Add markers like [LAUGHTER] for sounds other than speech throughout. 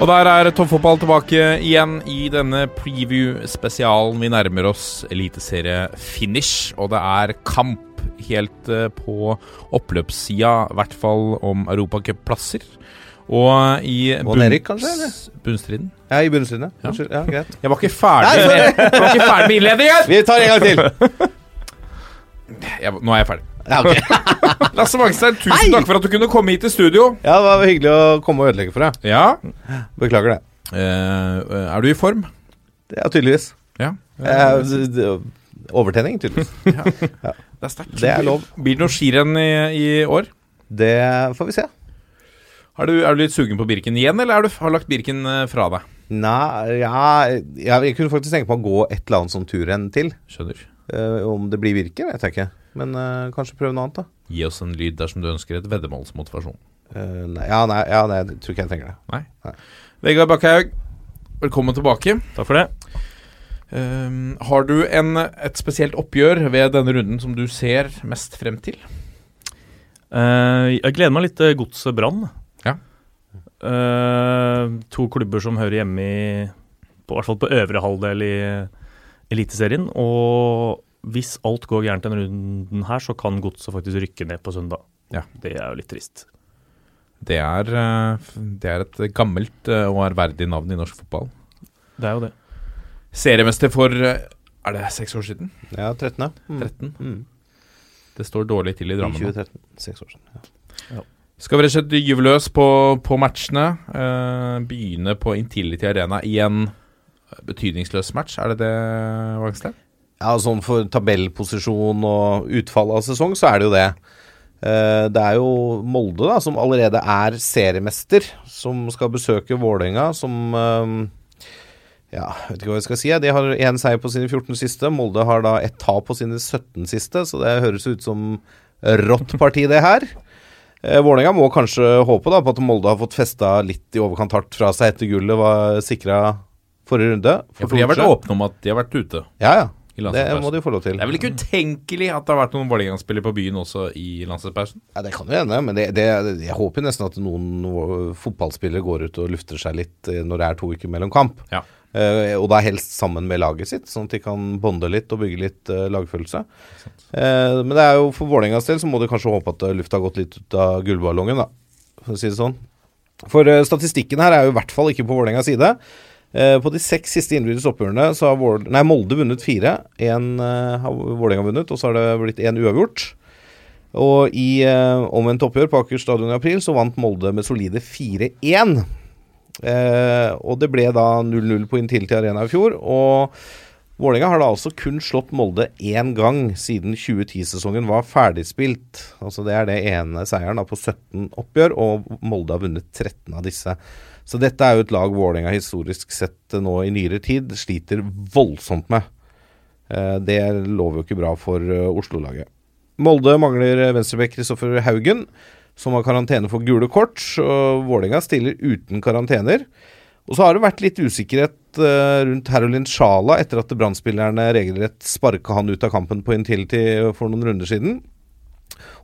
Og der er toppfotball tilbake igjen i denne preview-spesialen. Vi nærmer oss eliteserie-finish, og det er kamp helt eh, på oppløpssida, i hvert fall om europacupplasser. Og i bunnstriden. Ja, i bunnstriden. Ja. Unnskyld. Ja, greit. Jeg var ikke ferdig med, jeg var ikke ferdig med innledningen! Vi tar en gang til. [LAUGHS] Jeg, nå er jeg ferdig. Ja, okay. [LAUGHS] Lasse Magstein, tusen Hei! takk for at du kunne komme hit til studio. ja, det var hyggelig å komme og ødelegge for deg. Ja. Beklager det. Eh, er du i form? Ja, tydeligvis. Ja. Eh, Overtenning, tydeligvis. [LAUGHS] Det er sterkt. Det er lov. Blir det noe skirenn i, i år? Det får vi se. Er du, er du litt sugen på Birken igjen, eller er du, har lagt Birken eh, fra deg? Nei, ja jeg, jeg kunne faktisk tenke på å gå et eller annet sånn turrenn til. Skjønner. Eh, om det blir Birken, vet jeg ikke. Men uh, kanskje prøve noe annet, da. Gi oss en lyd dersom du ønsker et veddemålsmotivasjon. Uh, nei, ja, nei, ja, nei, jeg tror ikke jeg trenger det. Nei. Nei. Vegard Bakkhaug, velkommen tilbake. Takk for det. Ehm, har du en, et spesielt oppgjør ved denne runden som du ser mest frem til? Uh, jeg gleder meg litt til Godset Brann. Ja. Uh, to klubber som hører hjemme i på, i hvert fall på øvre halvdel i Eliteserien. Og hvis alt går gærent denne runden her, så kan Godset faktisk rykke ned på søndag. Ja. Det er jo litt trist. Det er, eh, det er et gammelt eh, og ærverdig navn i norsk fotball. Det er jo det. Seriemester for eh, Er det seks år siden? Ja, 13. ja. Mm. 13? Mm. Det står dårlig til i I Drammen nå. 2013. Seks år siden. Ja. Skal vi rett og slett gyve løs på, på matchene. eh, begynne på Intility Arena i en betydningsløs match. Er det det, Wangstein? Ja, sånn for tabellposisjon og utfall av sesong, så er det jo det. Eh, Det er jo Molde, da, som allerede er seriemester, som skal besøke Vålerenga, som eh, Ja, vet ikke hva jeg skal si. De har én seier på sine 14 siste. Molde har da ett tap på sine 17 siste, så det høres ut som rått parti, det her. Eh, Vålerenga må kanskje håpe da på at Molde har fått festa litt i overkant hardt fra seg etter gullet var sikra forrige runde. Ja, for de har vært åpne om at de har vært ute. Ja, ja. I Det må de få lov til. Det er vel ikke utenkelig at det har vært noen Vålerenga-spillere på byen også i landslagspausen? Ja, Det kan jo hende, men det, det, jeg håper nesten at noen fotballspillere går ut og lufter seg litt eh, når det er to uker mellom kamp. Ja. Uh, og da helst sammen med laget sitt, sånn at de kan bonde litt og bygge litt uh, lagfølelse. Uh, men det er jo for Vålerengas del så må du kanskje håpe at lufta har gått litt ut av gullballongen, da, for å si det sånn. For statistikken her er jo i hvert fall ikke på Vålerengas side. Eh, på de seks siste innbyrdes oppgjørene så har Vål nei, Molde vunnet fire. Én uh, har Vålerenga vunnet, og så har det blitt én uavgjort. Og i eh, omvendt oppgjør på Aker stadion i april så vant Molde med solide 4-1. Eh, og det ble da 0-0 på Intility Arena i fjor. Og Vålerenga har da altså kun slått Molde én gang siden 2010-sesongen var ferdigspilt. Altså Det er det ene seieren da på 17 oppgjør, og Molde har vunnet 13 av disse. Så dette er jo et lag Vålerenga historisk sett nå i nyere tid sliter voldsomt med. Eh, det lover jo ikke bra for eh, Oslo-laget. Molde mangler venstrebekk Kristoffer Haugen, som har karantene for gule kort. Og Vålerenga stiller uten karantener. Og så har det vært litt usikkerhet eh, rundt Herolin Sjala etter at Brann-spillerne regelrett sparka han ut av kampen på Intility for noen runder siden.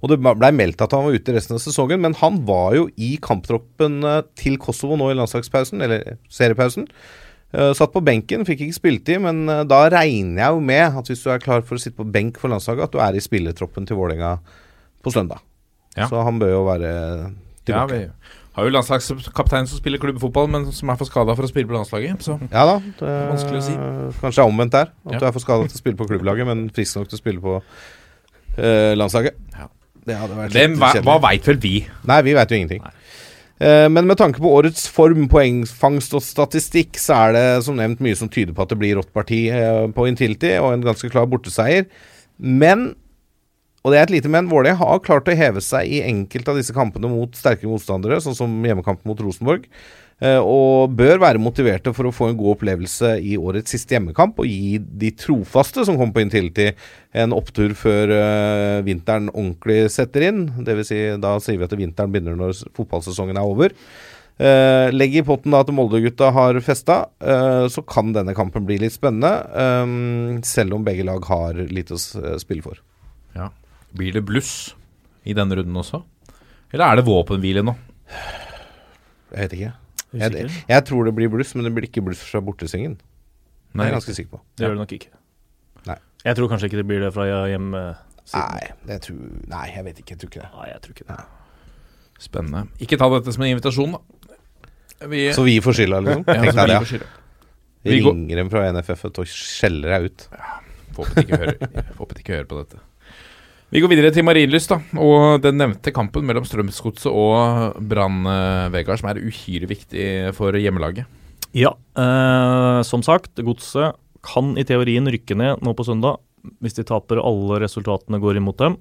Og det blei meldt at han var ute resten av sesongen, men han var jo i kamptroppen eh, til Kosovo nå i landslagspausen, eller seriepausen. Eh, satt på benken, fikk ikke spilletid, men eh, da regner jeg jo med at hvis du er klar for å sitte på benk for landslaget, at du er i spillertroppen til Vålerenga på søndag. Ja. Så han bør jo være Ja, tilbake. vi har jo landslagskaptein som spiller klubbfotball, men som er for skada for å spille på landslaget. Så Ja da. Det, Vanskelig å si. Kanskje omvendt der. At Ja. du er for skada til å spille på klubblaget, men frisk nok til å spille på landslaget. Ja. Det hadde vært Hvem, hva, hva veit vel vi? Nei, vi veit jo ingenting. Eh, men med tanke på årets form, poengfangst og statistikk, så er det som nevnt mye som tyder på at det blir rått parti eh, på Intility, og en ganske klar borteseier. Men Og det er et lite men. Vålerenga har klart å heve seg i enkelte av disse kampene mot sterkere motstandere, sånn som hjemmekampen mot Rosenborg. Eh, og bør være motiverte for å få en god opplevelse i årets siste hjemmekamp og gi de trofaste som kommer på Intility, en opptur før eh, vinteren ordentlig setter inn. Dvs. Si, da sier vi at vinteren begynner når fotballsesongen er over. Uh, legg i potten da at Molde-gutta har festa, uh, så kan denne kampen bli litt spennende. Um, selv om begge lag har lite å spille for. Ja. Blir det bluss i denne runden også? Eller er det våpenhvile nå? Jeg vet ikke. Jeg, jeg tror det blir bluss, men det blir ikke bluss fra bortesvingen. Det Nei, er jeg ganske sikker på. Det gjør det nok ikke. Nei. Jeg tror kanskje ikke det blir det fra hjemme. Nei, det tror, nei, jeg vet ikke. Jeg tror ikke det. Nei, jeg tror ikke det. Spennende. Ikke ta dette som en invitasjon, da. Vi, Så vi får skylda, liksom? [LAUGHS] Ja, Tenk deg vi det. Vi ringer dem fra NFF og skjeller deg ut. Håpet ikke hører, [LAUGHS] håpet de ikke hører på dette. Vi går videre til Marienlyst da, og den nevnte kampen mellom Strømsgodset og Brann eh, Vegard, som er uhyre viktig for hjemmelaget. Ja, eh, som sagt, Godset kan i teorien rykke ned nå på søndag hvis de taper alle resultatene går imot dem.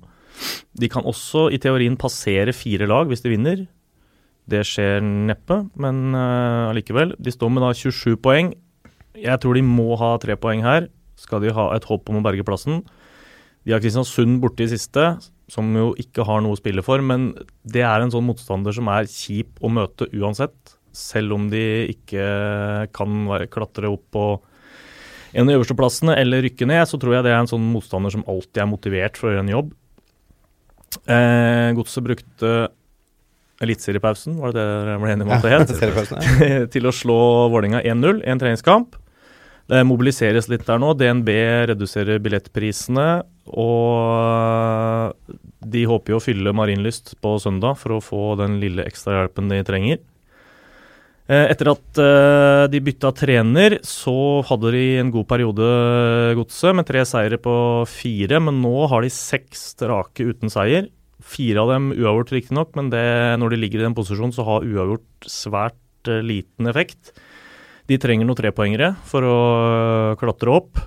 De kan også i teorien passere fire lag hvis de vinner. Det skjer neppe, men eh, de står med da 27 poeng. Jeg tror de må ha tre poeng her. Skal de ha et håp om å berge plassen. De har Kristiansund borte i siste, som jo ikke har noe å spille for. Men det er en sånn motstander som er kjip å møte uansett. Selv om de ikke kan klatre opp på en av de øverste plassene eller rykke ned, så tror jeg det er en sånn motstander som alltid er motivert for å gjøre en jobb. Eh, Godset brukte eliteseriepausen, var det det dere ble enige om at det het? [LAUGHS] Ja. [LAUGHS] til å slå Vålerenga 1-0 i en treningskamp. Det mobiliseres litt der nå. DNB reduserer billettprisene. Og de håper jo å fylle Marienlyst på søndag for å få den lille ekstrahjelpen de trenger. Eh, Etter at eh, de bytta trener, så hadde de en god periode, Godset, med tre seire på fire. Men nå har de seks strake uten seier. Fire av dem uavgjort, riktignok, men det, når de ligger i den posisjonen, så har uavgjort svært eh, liten effekt. De trenger noen trepoengere for å klatre opp.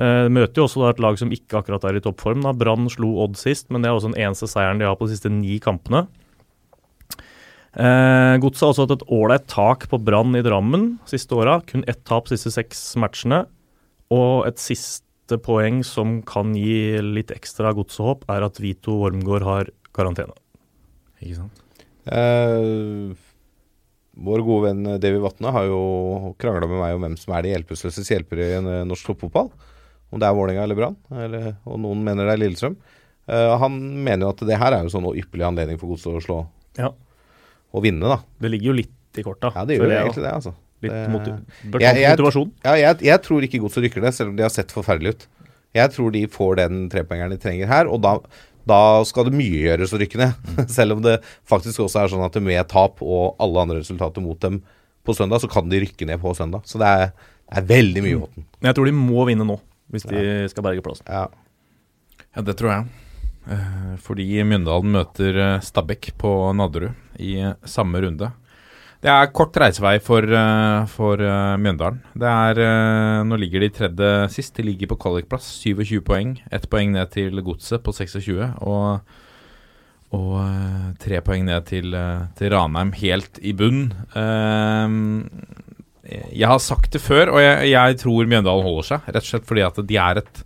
Eh, De møter jo også da et lag som ikke akkurat er i toppform. da. Brann slo Odd sist, men det er også den eneste seieren de har på de siste ni kampene. Uh, Godset har også hatt et ålreit tak på Brann i Drammen siste åra. Kun ett tap de siste seks matchene. Og et siste poeng som kan gi litt ekstra godsehåp, er at Vito Wormgård har karantene. Ikke sant? Uh, vår gode venn Davy Vatne har jo krangla med meg om hvem som er de hjelpeløses hjelpere i en, norsk toppfotball. Om det er Vålerenga eller Brann, og noen mener det er Lillestrøm. Uh, han mener jo at det her er jo sånn ypperlig anledning for Godset å slå Ja. og vinne, da. Det ligger jo litt i korta. Ja, det gjør jeg, egentlig det, altså. Litt Det- motiv Jeg- jeg- motivasjon. Ja, jeg, jeg tror ikke Godset rykker det, selv om de har sett forferdelig ut. Jeg tror de får den trepoengeren de trenger her, og da, da skal det mye gjøres å rykke ned. [LAUGHS] selv om det faktisk også er sånn at med tap og alle andre resultater mot dem på søndag, så kan de rykke ned på søndag. Så det er, det er veldig mye Håten. Men jeg tror de må vinne nå, hvis de skal berge plassen. Ja. Ja, det tror jeg. Eh, fordi Mjøndalen møter eh, Stabæk på Nadderud i eh, samme runde. Det er kort reisevei for, for Mjøndalen. Det er, nå ligger de tredje sist. De ligger på kvalikplass, 27 poeng. Ett poeng ned til Godset på 26. Og, og tre poeng ned til, til Ranheim helt i bunn. Eh, jeg har sagt det før, og jeg, jeg tror Mjøndalen holder seg. Rett og slett fordi at de er et,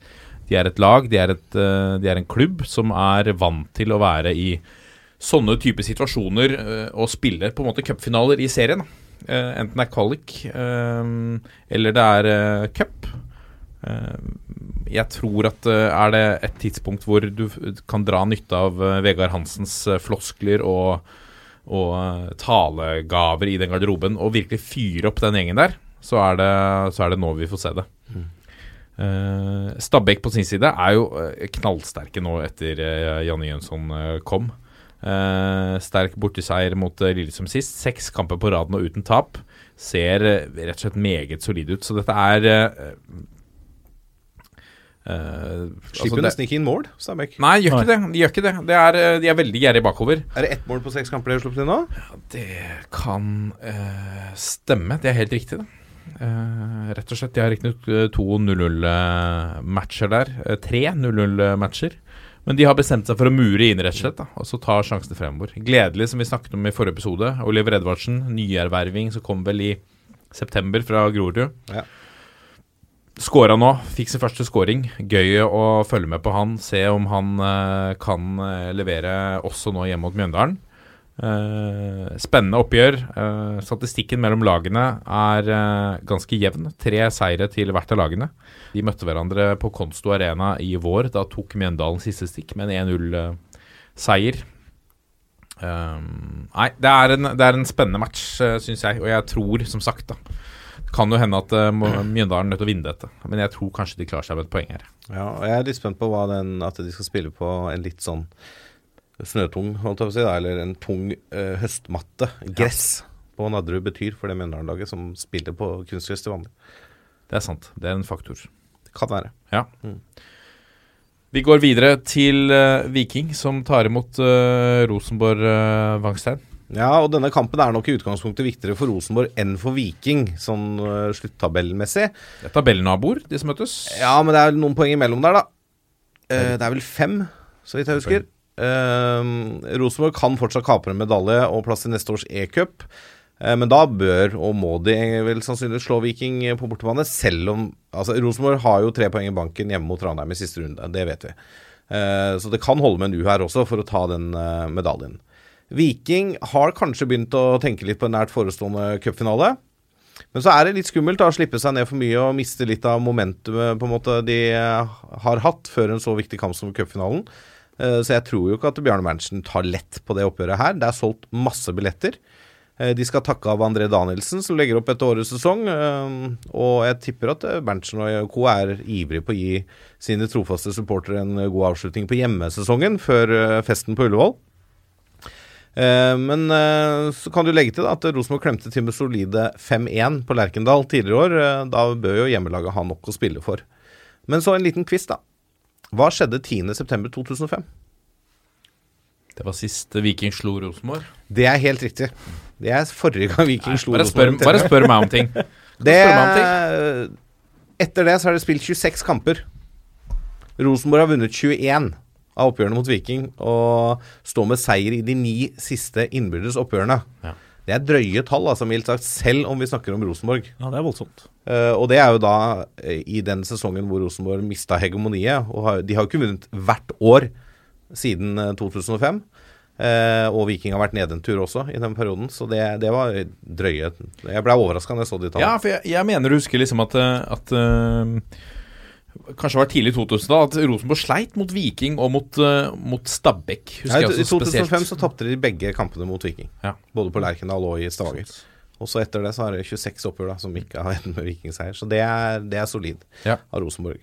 de er et lag, de er, et, eh, de er en klubb som er vant til å være i sånne type situasjoner eh, og spille på en måte cupfinaler i serien. Eh, enten det er kvalik eller det er cup. Jeg tror at er det et tidspunkt hvor du kan dra nytte av Vegard Hansens floskler og, og eh, talegaver i den garderoben og virkelig fyre opp den gjengen der, så er det, så er det nå vi får se det. Uh, Stabæk på sin side er jo eh, knallsterke nå etter uh, Janne Jønsson uh, kom. Sterk borteseier mot uh, Lillestrøm sist. Seks kamper på raden og uten tap. Ser rett og slett meget solid ut. Så dette er eh, eh, Slipper altså det- nesten ikke inn mål, Stabæk. Nei, gjør ikke det. De gjør ikke det. det er, eh, de er veldig gjerrige bakover. Er det ett mål på seks kamper de har sluppet inn nå? Det kan uh, stemme. Det er helt riktig, det. Uh, rett og slett. De har riktignok to 0-0-matcher der. Tre 0-0-matcher Men de har bestemt seg for å mure inn, rett og slett, da, og så ta sjansene fremover. Gledelig, som vi snakket om i forrige episode. Oliver Edvardsen, nyerverving som kom vel i september fra Grorud. Ja. Skåra nå, fikk sin første scoring. Gøy å følge med på han, se om han eh, kan eh, levere også nå hjemme mot Mjøndalen. Eh, spennende oppgjør. Eh, statistikken mellom lagene er eh, ganske jevn. Tre seire til hvert av lagene. De møtte hverandre på Konsto Arena i vår. Da tok Mjøndalen siste stikk med en 1-0-seier. nei, det er, en, det er en spennende match, uh, syns jeg. Og jeg tror, som sagt, da kan jo hende at uh, Mjøndalen er nødt til å vinne dette. Men jeg tror kanskje de klarer seg med et poeng her. Ja, og jeg er litt spent på den, at de skal spille på en litt sånn snøtung, si, eller en tung uh, høstmatte, gress, på Nadderud betyr for det Mjøndalen-laget som spiller på kunstgress til vanlig. Det er sant. Det er en faktor. Det kan være. Ja. Mm. Vi går videre til uh, Viking, som tar imot uh, Rosenborg Vangstein. Ja, og denne kampen er nok i utgangspunktet viktigere for Rosenborg enn for Viking, sånn uh, sluttabellmessig. Det er tabellnaboer, de som møtes. Ja, men det er noen poeng imellom der, da. Uh, det er vel fem, så vidt jeg husker. Uh, Rosenborg kan fortsatt kapre en medalje og plass i neste års e-cup. Uh, men da bør og må de vel sannsynligvis slå Viking på bortebane, selv om Altså, Rosenborg har jo tre poeng i banken hjemme mot Ranheim i siste runde, det vet vi. Så det kan holde med en U her også for å ta den medaljen. Viking har kanskje begynt å tenke litt på en nært forestående cupfinale. Men så er det litt skummelt da, å slippe seg ned for mye og miste litt av momentumet på en måte de har hatt før en så viktig kamp som cupfinalen. Eh, så jeg tror jo ikke at Bjarne Berntsen tar lett på det oppgjøret her. Det er solgt masse billetter. Eh, de skal takke av André Danielsen, som legger opp etter årets sesong. eh, Og jeg tipper at Berntsen og co. er ivrig på å gi sine trofaste supportere en god avslutning på hjemmesesongen før festen på Ullevål. Men så kan du legge til at Rosenborg klemte til med solide 5-1 på Lerkendal tidligere i år. Da bør jo hjemmelaget ha nok å spille for. Men så en liten quiz, da. Hva skjedde 10.9.2005? Det var sist Viking slo Rosenborg. Det er helt riktig. Det er forrige gang Viking slo Rosenborg. bare spør meg om ting. [LAUGHS] Det, etter det så har det spilt 26 kamper. Rosenborg har vunnet 21 av oppgjørene mot Viking og stå med seier i de ni siste innbyrdes oppgjørene. Ja. Det er drøye tall, altså mildt sagt, selv om vi snakker om Rosenborg. Ja, det er voldsomt. Uh, og det er jo da uh, i den sesongen hvor Rosenborg mista hegemoniet. Og har, de har jo ikke vunnet hvert år siden uh, 2005. Eh, og Viking har vært nede en tur også i den perioden, så det, det var drøye Jeg ble overraska da jeg så de tallene. Ja, for jeg, jeg mener du husker liksom at, at uh, Kanskje det var tidlig 2000 da At Rosenborg sleit mot Viking og mot, uh, mot Stabæk. Ja, I 2005 spesielt. så tapte de begge kampene mot Viking. Ja. Både på Lerkendal og i Stavanger. Og så etter det så har det 26 oppgjør da som ikke har endt med vikingseier. Så det er, det er solid Ja. av Rosenborg.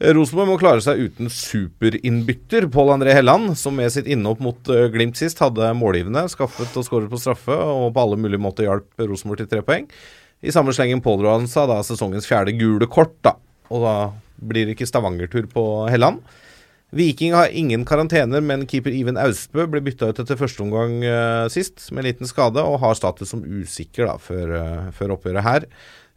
Eh, Rosenborg må klare seg uten superinnbytter Pål André Helland, som med sitt innhopp mot eh, Glimt sist hadde målgivende, skaffet og skåret på straffe, og på alle mulige måter hjalp Rosenborg til tre poeng. I samme slengen pådro han seg da sesongens fjerde gule kort, da. Og da blir ikke Stavanger-tur på Helland. Viking har ingen karantener, men keeper Iven Austbø ble bytta ut etter første omgang uh, sist med en liten skade, og har status som usikker da, før, uh, før oppgjøret her.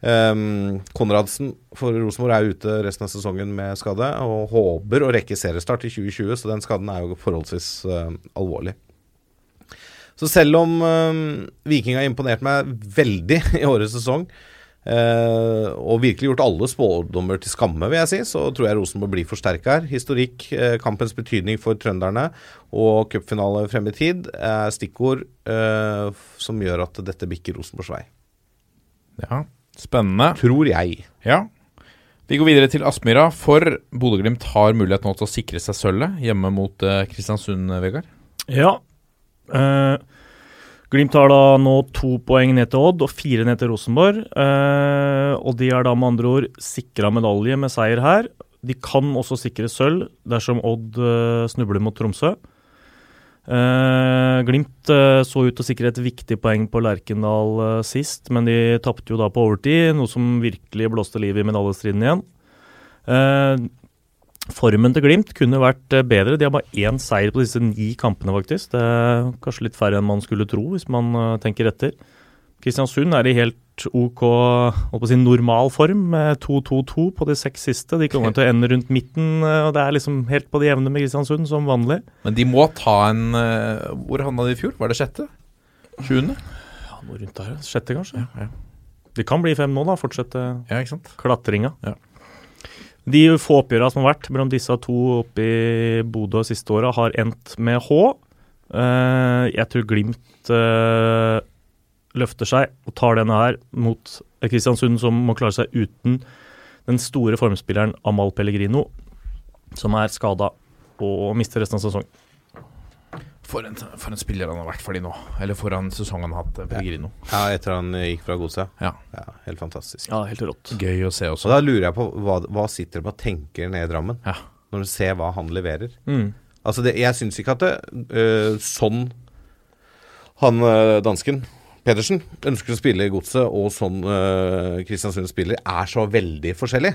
Um, Konradsen for Rosenborg er ute resten av sesongen med skade, og håper å rekke seriestart i 2020, så den skaden er jo forholdsvis uh, alvorlig. Så selv om eh, Viking har imponert meg veldig [LAUGHS] i årets sesong, og virkelig gjort alle spådommer til skamme, vil jeg si, så tror jeg Rosenborg blir forsterka her. Historikk, eh, kampens betydning for trønderne og cupfinale frem i tid er stikkord eh, som gjør at dette bikker Rosenborgs vei. Ja, spennende. Tror jeg. Ja. Vi går videre til Aspmyra, for Bodø-Glimt har mulighet nå til å sikre seg sølvet hjemme mot eh, Kristiansund, Vegard. Ja. Eh, Glimt har da nå to poeng ned til Odd og fire ned til Rosenborg. Eh, og de er da med andre ord sikra medalje med seier her. De kan også sikre sølv dersom Odd eh, snubler mot Tromsø. Eh, Glimt eh, så ut til å sikre et viktig poeng på Lerkendal eh, sist, men de tapte jo da på overtid, noe som virkelig blåste liv i medaljestriden igjen. Formen til Glimt kunne vært eh, bedre. De har bare én seier på disse ni kampene, faktisk. Det er kanskje litt færre enn man skulle tro, hvis man eh, tenker etter. Kristiansund er i helt OK si, normal form, med 2-2-2 på de seks siste. De kommer [LAUGHS] til å ende rundt midten, eh, og det er liksom helt på det jevne med Kristiansund, som vanlig. Men de må ta en Hvor havna de i fjor? Var det sjette? Sjuende? Ja, Noe rundt der, sjette kanskje. Ja, ja. De kan bli fem nå, da. Fortsette ja, klatringa. Ja. De få oppgjørene som har vært mellom disse to oppe i Bodø siste åra, har endt med H. Eh, jeg tror Glimt eh, løfter seg og tar denne her mot Kristiansund, som må klare seg uten den store formspilleren Amal Pellegrino, som er skada og mister resten av sesongen. For en, for en spiller han har vært for de nå. Eller for en sesong han har hatt, eh, Pellegrino. Ja, etter han eh, gikk fra Godset. Ja. Helt fantastisk. Ja, helt rått. Gøy å se Og også. da lurer jeg på hva, hva sitter de og tenker nede i Drammen, Ja. når du ser hva han leverer. Mm. Altså, det, jeg syns ikke at det øh, sånn han øh, dansken Pedersen ønsker å spille i Godset, og sånn øh, Kristiansund spiller, er så veldig forskjellig.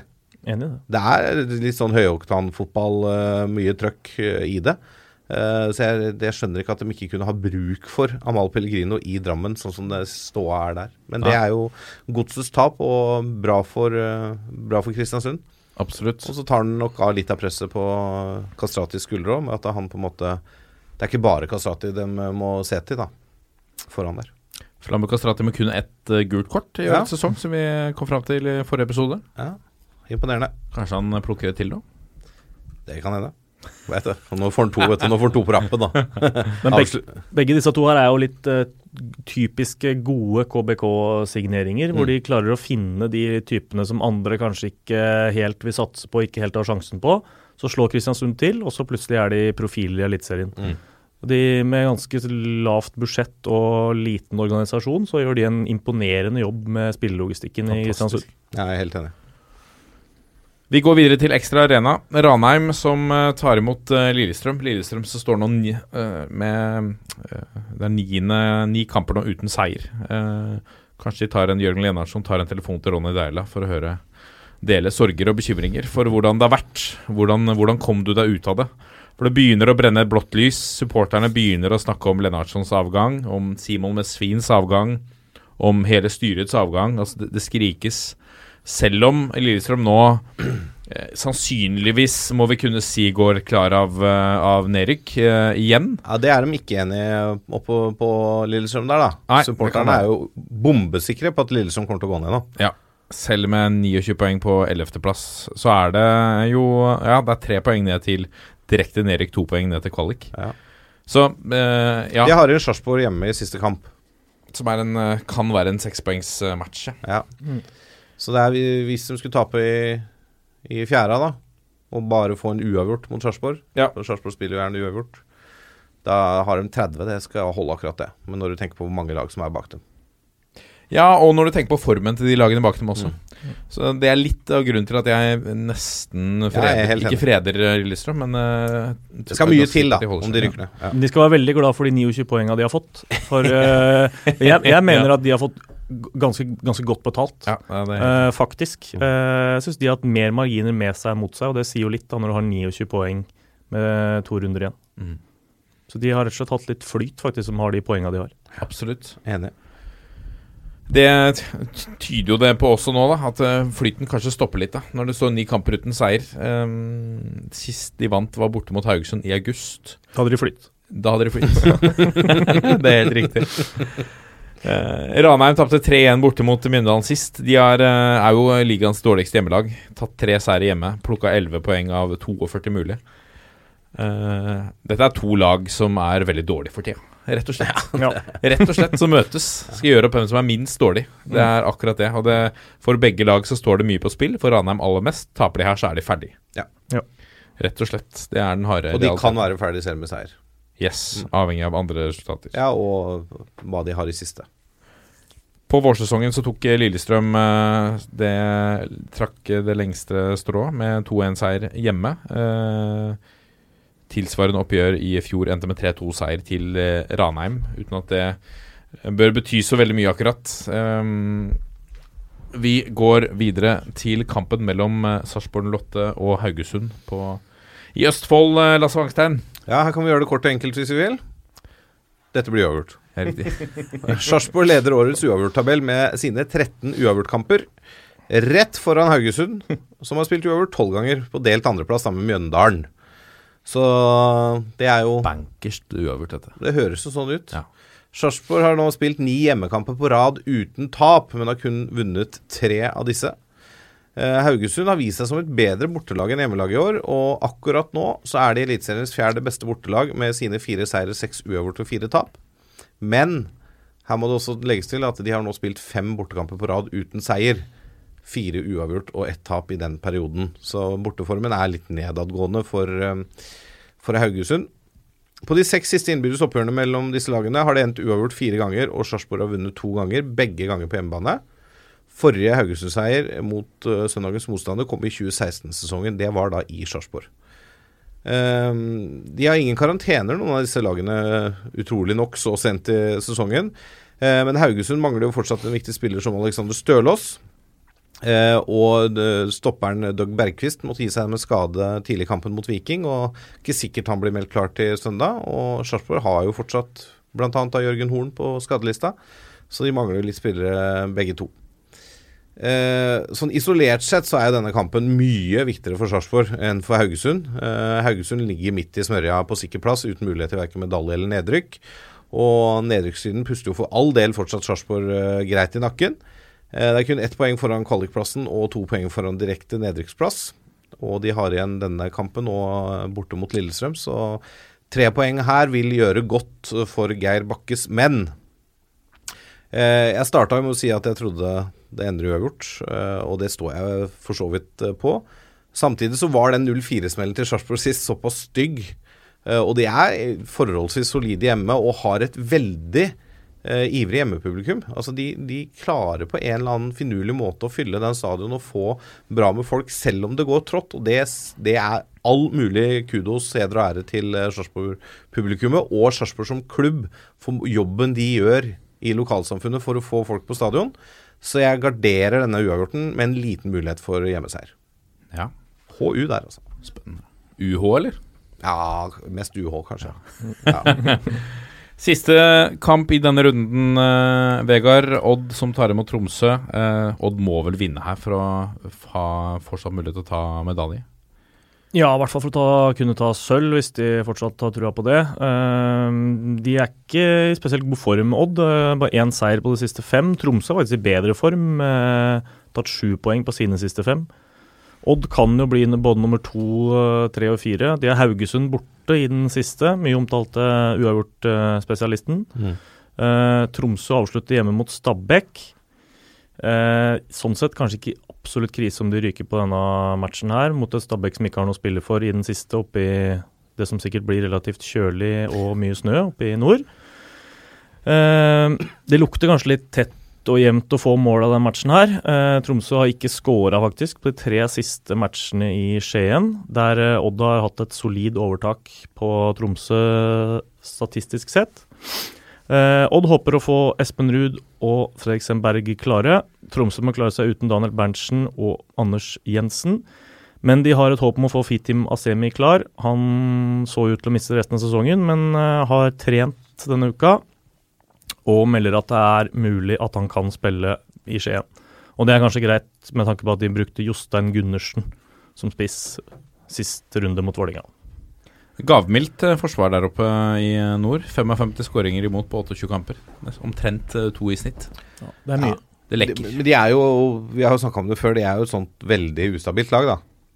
Enig i det. Det er litt sånn høyoktanfotball, øh, mye trøkk øh, i det. Eh, så jeg, jeg skjønner ikke at de ikke kunne ha bruk for Amal Pellegrino i Drammen, sånn som det ståa er der. Men det er jo godsets tap, og bra for, øh, bra for Kristiansund. Absolutt. Og så tar han nok av litt av presset på Kastratis skuldre òg, med at han på en måte Det er ikke bare Kastrati de må se til, da, foran der. Flambe Kastrati med kun ett eh, gult kort i Ja. sesong, som vi kom fram til i forrige episode. Ja, Imponerende. Kanskje han eh, plukker et til nå? Det kan hende. Vet du. Nå får han to, vet du. Nå får han to på rappen, da. [LAUGHS] Men begge, begge disse to her er jo litt uh, typiske gode KBK-signeringer, hvor Mm. de klarer å finne de typene som andre kanskje ikke helt vil satse på, ikke helt har sjansen på. Så slår Kristiansund til, og så plutselig er de profiler i Eliteserien. Mm. De Med ganske lavt budsjett og liten organisasjon, så gjør de en imponerende jobb med spillelogistikken i Kristiansund. Ja, jeg er helt enig. Vi går videre til Ekstra Arena. Ranheim som eh, tar imot eh, Lillestrøm. Lillestrøm som står nå ni, eh, med Det er niende, ni kamper nå uten seier. Kanskje de tar en Jørgen Lenarsson tar en telefon til Ronny Deila for å høre dele sorger og bekymringer for hvordan det har vært. Hvordan, hvordan kom du deg ut av det? For det begynner å brenne et blått lys. Supporterne begynner å snakke om Lennartsons avgang, om Simon Mesvins avgang, om hele styrets avgang. Altså det, det skrikes. Selv om Lillestrøm nå eh, sannsynligvis, må vi kunne si, går klar av, eh, av nedrykk eh, igjen. Ja, Det er de ikke enige oppe på Lillestrøm der, da. Nei, Supporterne er jo bombesikre på at Lillestrøm kommer til å gå ned nå. Ja. Selv med 29 poeng på 11.-plass, så er det jo Ja, det er tre poeng ned til direkte nedrykk, to poeng ned til kvalik. Ja. Så eh, ja, De har en Sarpsborg hjemme i siste kamp. som er en, eh, kan være en sekspoengsmatch. Ja. Mm. Så det er hvis de skulle tape i, i fjerde, da, og bare få en uavgjort mot Sarpsborg Ja. Sarpsborg spiller jo gjerne uavgjort. Da har de 30, det skal holde akkurat det. Men når du tenker på hvor mange lag som er bak dem. Ja, og når du tenker på formen til de lagene bak dem også. Så det er litt av grunnen til at jeg nesten jeg er freder, helt ikke freder eh, Lillestrøm, men uh, Det skal mye til, da, de om de rykker ned. Ja. De skal være veldig glad for de 29 poengene de har fått. For uh, [LAUGHS] jeg, jeg mener at de har fått ganske, ganske godt betalt. Ja, ja, det, Eh, faktisk. Eh, jeg syns de har hatt mer marginer med seg mot seg, og det sier jo litt da når du har 29 poeng med to runder igjen. Mm. Så de har rett og slett hatt litt flyt, faktisk, som har de poengene de har. absolutt. Enig. Det tyder jo det på også nå, da, at eh, flyten kanskje stopper litt. da Når det står ni kamper uten seier. Um, sist de vant, var borte mot Haugesund i august. Da hadde de flytt. Da hadde de flytt. [LAUGHS] det er helt riktig. Eh, Ranheim tapte 3-1 borte mot Mjøndalen sist. De er, eh, er jo ligaens dårligste hjemmelag. Tatt tre seire hjemme. Plukka 11 poeng av 42 mulig. Eh, dette er to lag som er veldig dårlige for tida, rett og slett. Ja. [LAUGHS] Rett og slett som møtes. Skal gjøre opp hvem som er minst dårlig. Det er akkurat det. Og det, for begge lag så står det mye på spill. For Ranheim aller mest. Taper de her, så er de ferdig. Ja. Ja. Rett og slett. Det er den harde Og de realiteten. kan være ferdig selv med seier. Yes, avhengig av andre resultater. Ja, og hva de har i siste. På vårsesongen så tok Lillestrøm eh, det trakk det lengste strået med 2-1-seier hjemme. Eh, tilsvarende oppgjør i fjor endte med 3-2-seier til eh, Ranheim, uten at det bør bety så veldig mye, akkurat. Vi går videre til kampen mellom Sarpsborg Lotte og Haugesund på, i Østfold, Lasse Wangstein. Ja, her kan vi gjøre det kort og enkelt hvis vi vil. Dette blir uavgjort. [LAUGHS] Sarpsborg leder årets uavgjorttabell med sine 13 uavgjortkamper. Rett foran Haugesund, som har spilt uavgjort tolv ganger, på delt andreplass sammen med Mjøndalen. Så det er jo Bankerst uavgjort, dette. Det høres jo sånn ut. Ja. Sarpsborg har nå spilt ni hjemmekamper på rad uten tap, men har kun vunnet tre av disse. Eh, Haugesund har vist seg som et bedre bortelag enn hjemmelag i år, og akkurat nå så er de Eliteseriens fjerde beste bortelag med sine fire seire, seks uavgjort og fire tap. Men her må det også legges til at de har nå spilt fem bortekamper på rad uten seier. Fire uavgjort og ett tap i den perioden. Så borteformen er litt nedadgående for, eh, for Haugesund. På de seks siste innbyrdes oppgjørene mellom disse lagene har det endt uavgjort fire ganger, og Sarpsborg har vunnet to ganger, begge ganger på hjemmebane. Forrige Haugesund-seier mot uh, søndagens motstander kom i 2016-sesongen. Det var da i Sarpsborg. Ehm, de har ingen karantener, noen av disse lagene, utrolig nok, så sent i sesongen. Uh, men Haugesund mangler jo fortsatt en viktig spiller som Alexander Stølås. Uh, og eh, stopperen Doug Bergquist måtte gi seg med skade tidlig i kampen mot Viking. Og ikke sikkert han blir meldt klar til søndag. Og Sarpsborg har jo fortsatt bl.a. Jørgen Horn på skadelista, så de mangler jo litt spillere begge to. Eh, sånn Isolert sett så er jo denne kampen mye viktigere for Sarpsborg enn for Haugesund. Eh, Haugesund ligger midt i smørja på sikker plass uten mulighet til verken medalje eller nedrykk. Og nedrykkssiden puster jo for all del fortsatt Sarpsborg eh, greit i nakken. Eh, det er kun ett poeng foran kvalikplassen og to poeng foran direkte nedrykksplass. Og de har igjen denne kampen nå eh, borte mot Lillestrøm, så tre poeng her vil gjøre godt for Geir Bakkes menn. Eh, jeg starta med å si at jeg trodde det ender uavgjort, eh, og det står jeg for så vidt eh, på. Samtidig så var den 0-4-smellen til Sarpsborg sist såpass stygg. eh, og de er forholdsvis solide hjemme og har et veldig eh, ivrig hjemmepublikum. Altså de, de klarer på en eller annen finurlig måte å fylle den stadion og få bra med folk, selv om det går trått. Og det, det er all mulig kudos, heder og ære til Sarpsborg-publikummet og Sarpsborg som klubb for jobben de gjør i lokalsamfunnet for å få folk på stadion. Så jeg garderer denne uavgjorten med en liten mulighet for hjemmeseier. Ja. HU der, altså. Spennende. UH, eller? Ja, mest UH, kanskje. Ja. [LAUGHS] Siste kamp i denne runden, eh, Vegard. Odd som tar imot Tromsø. Eh, Odd må vel vinne her for å ha fortsatt mulighet til å ta medalje? Ja, i hvert fall for å ta, kunne ta sølv, hvis de fortsatt har trua på det. Eh, de er ikke i spesielt god form, Odd. Eh, bare én seier på de siste fem. Tromsø var faktisk i bedre form. eh, tatt sju poeng på sine siste fem. Odd kan jo bli både nummer to, eh, tre og fire. De har Haugesund borte i den siste, mye omtalte uavgjort-spesialisten. Mm. Tromsø avslutter hjemme mot Stabæk. Eh, sånn sett kanskje ikke absolutt krise om de ryker på denne matchen her, mot et Stabæk som ikke har noe å spille for i den siste, oppi det som sikkert blir relativt kjølig og mye snø oppe i nord. Eh, det lukter kanskje litt tett og jevnt å få mål av den matchen her. Eh, Tromsø har ikke skåra, faktisk på de tre siste matchene i Skien, der eh, Odd har hatt et solid overtak på Tromsø statistisk sett. Eh, Odd håper å få Espen Ruud og Fredriksen Berg klare. Tromsø må klare seg uten Daniel Berntsen og Anders Jensen. Men de har et håp om å få Fitim Asemi klar. Han så ut til å miste resten av sesongen, men eh, har trent denne uka. Og melder at det er mulig at han kan spille i Skien. Og det er kanskje greit med tanke på at de brukte Jostein Gundersen som spiss sist runde mot Vålerenga. Gavmildt eh, forsvar der oppe i eh, nord. 55 skåringer imot på 28 kamper. Er Omtrent eh, to i snitt. Det er mye. Det De, lekker. men de er jo, vi har jo snakka om det før, de er jo et sånt veldig ustabilt lag, da.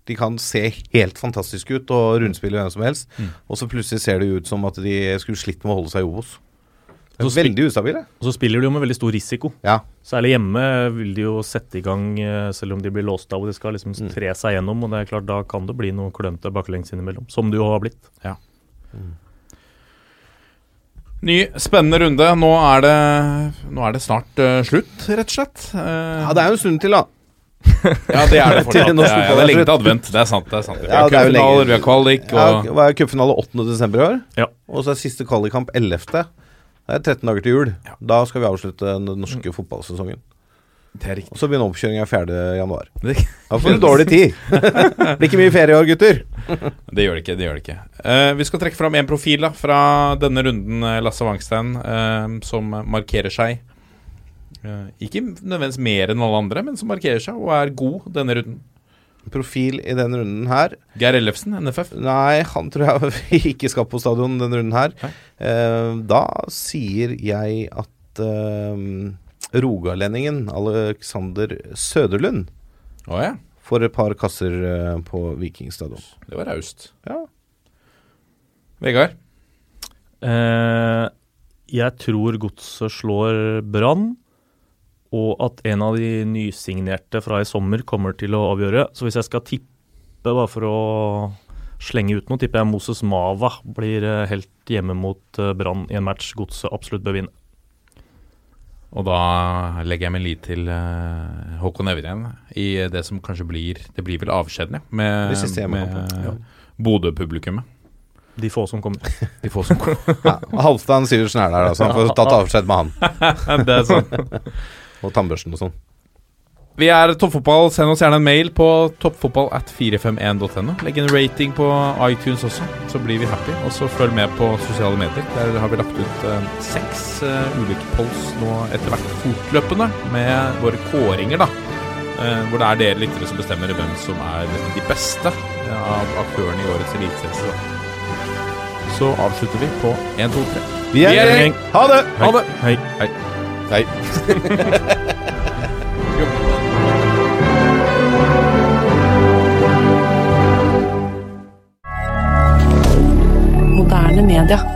De kan se helt fantastiske ut og rundspille hvem som helst, Mm. og så plutselig ser det ut som at de skulle slitt med å holde seg i Obos. Er Så Veldig ustabile. Og så spiller de jo med veldig stor risiko. Ja. Særlig hjemme vil de jo sette i gang, eh, selv om de blir låst av og de skal liksom Mm. tre seg gjennom. Og det er klart, da kan det bli noe klønete baklengs innimellom, som det jo har blitt. Ny, spennende runde. Nå er det, nå er det snart uh, slutt, rett og slett. Uh, ja, det er jo en stund til, da. ja, det er det [LAUGHS] fortsatt. Til norsk Ja, ja, det er lenge til advent. Det er sant. det er sant Vi har ja, er cupfinaler, vi har kvalik Ja, og hva er cupfinale 8. desember i år? Ja. Og så er siste kvalikkamp 11. Det er 13 dager til jul. Da skal vi avslutte den norske fotballsesongen. Det er riktig. Og så begynner oppkjøringa 4. januar. [LAUGHS] Da får du dårlig tid. [LAUGHS] Blir ikke mye ferie i år, gutter. det gjør det ikke. det gjør det ikke uh, Vi skal trekke fram en profil da fra denne runden, eh, Lasse Wangstein, uh, som markerer seg. Uh, ikke nødvendigvis mer enn alle andre, men som markerer seg og er god denne runden. Profil i denne runden her. Geir Ellefsen, NFF. Nei, han tror jeg [LAUGHS] ikke skal på stadion denne runden her. Eh, da sier jeg at uh, rogalendingen Alexander Søderlund oh, ja. får et par kasser uh, på Viking stadion. Det var raust. Ja. Vegard. Eh, jeg tror Godset slår Brann, og at en av de nysignerte fra i sommer kommer til å avgjøre. Så hvis jeg skal tippe, bare for å slenge ut noe, tipper jeg Moses Mava blir eh, helt hjemme mot eh, Brann i en match Godset absolutt bør vinne. Og da legger jeg min lit til eh, Håkon Evjen i det som kanskje blir Det blir vel avskjeden, ja. Med, med ja. Bodø-publikummet. De få som kommer. [LAUGHS] De få som kommer. Ja, Halvdan Sivertsen er der, altså. så han får tatt avskjed med han. [LAUGHS] Det er sant. Og tannbørsten og sånn. Vi er Toppfotball. Send oss gjerne en mail på toppfotball at 451.no. Legg en rating på iTunes også, så blir vi happy. Og så følg med på sosiale medier. Der har vi lagt ut eh, seks eh, ulike polls nå etter hvert fortløpende med våre kåringer, da. Eh, hvor det er dere lyttere som bestemmer hvem som er de beste av aktørene i årets eliteserie. Så avslutter vi på 1, 2, 3. Vi er Vi er gjeng! Ha det! Ha det! Hei. Hei. Moderne media.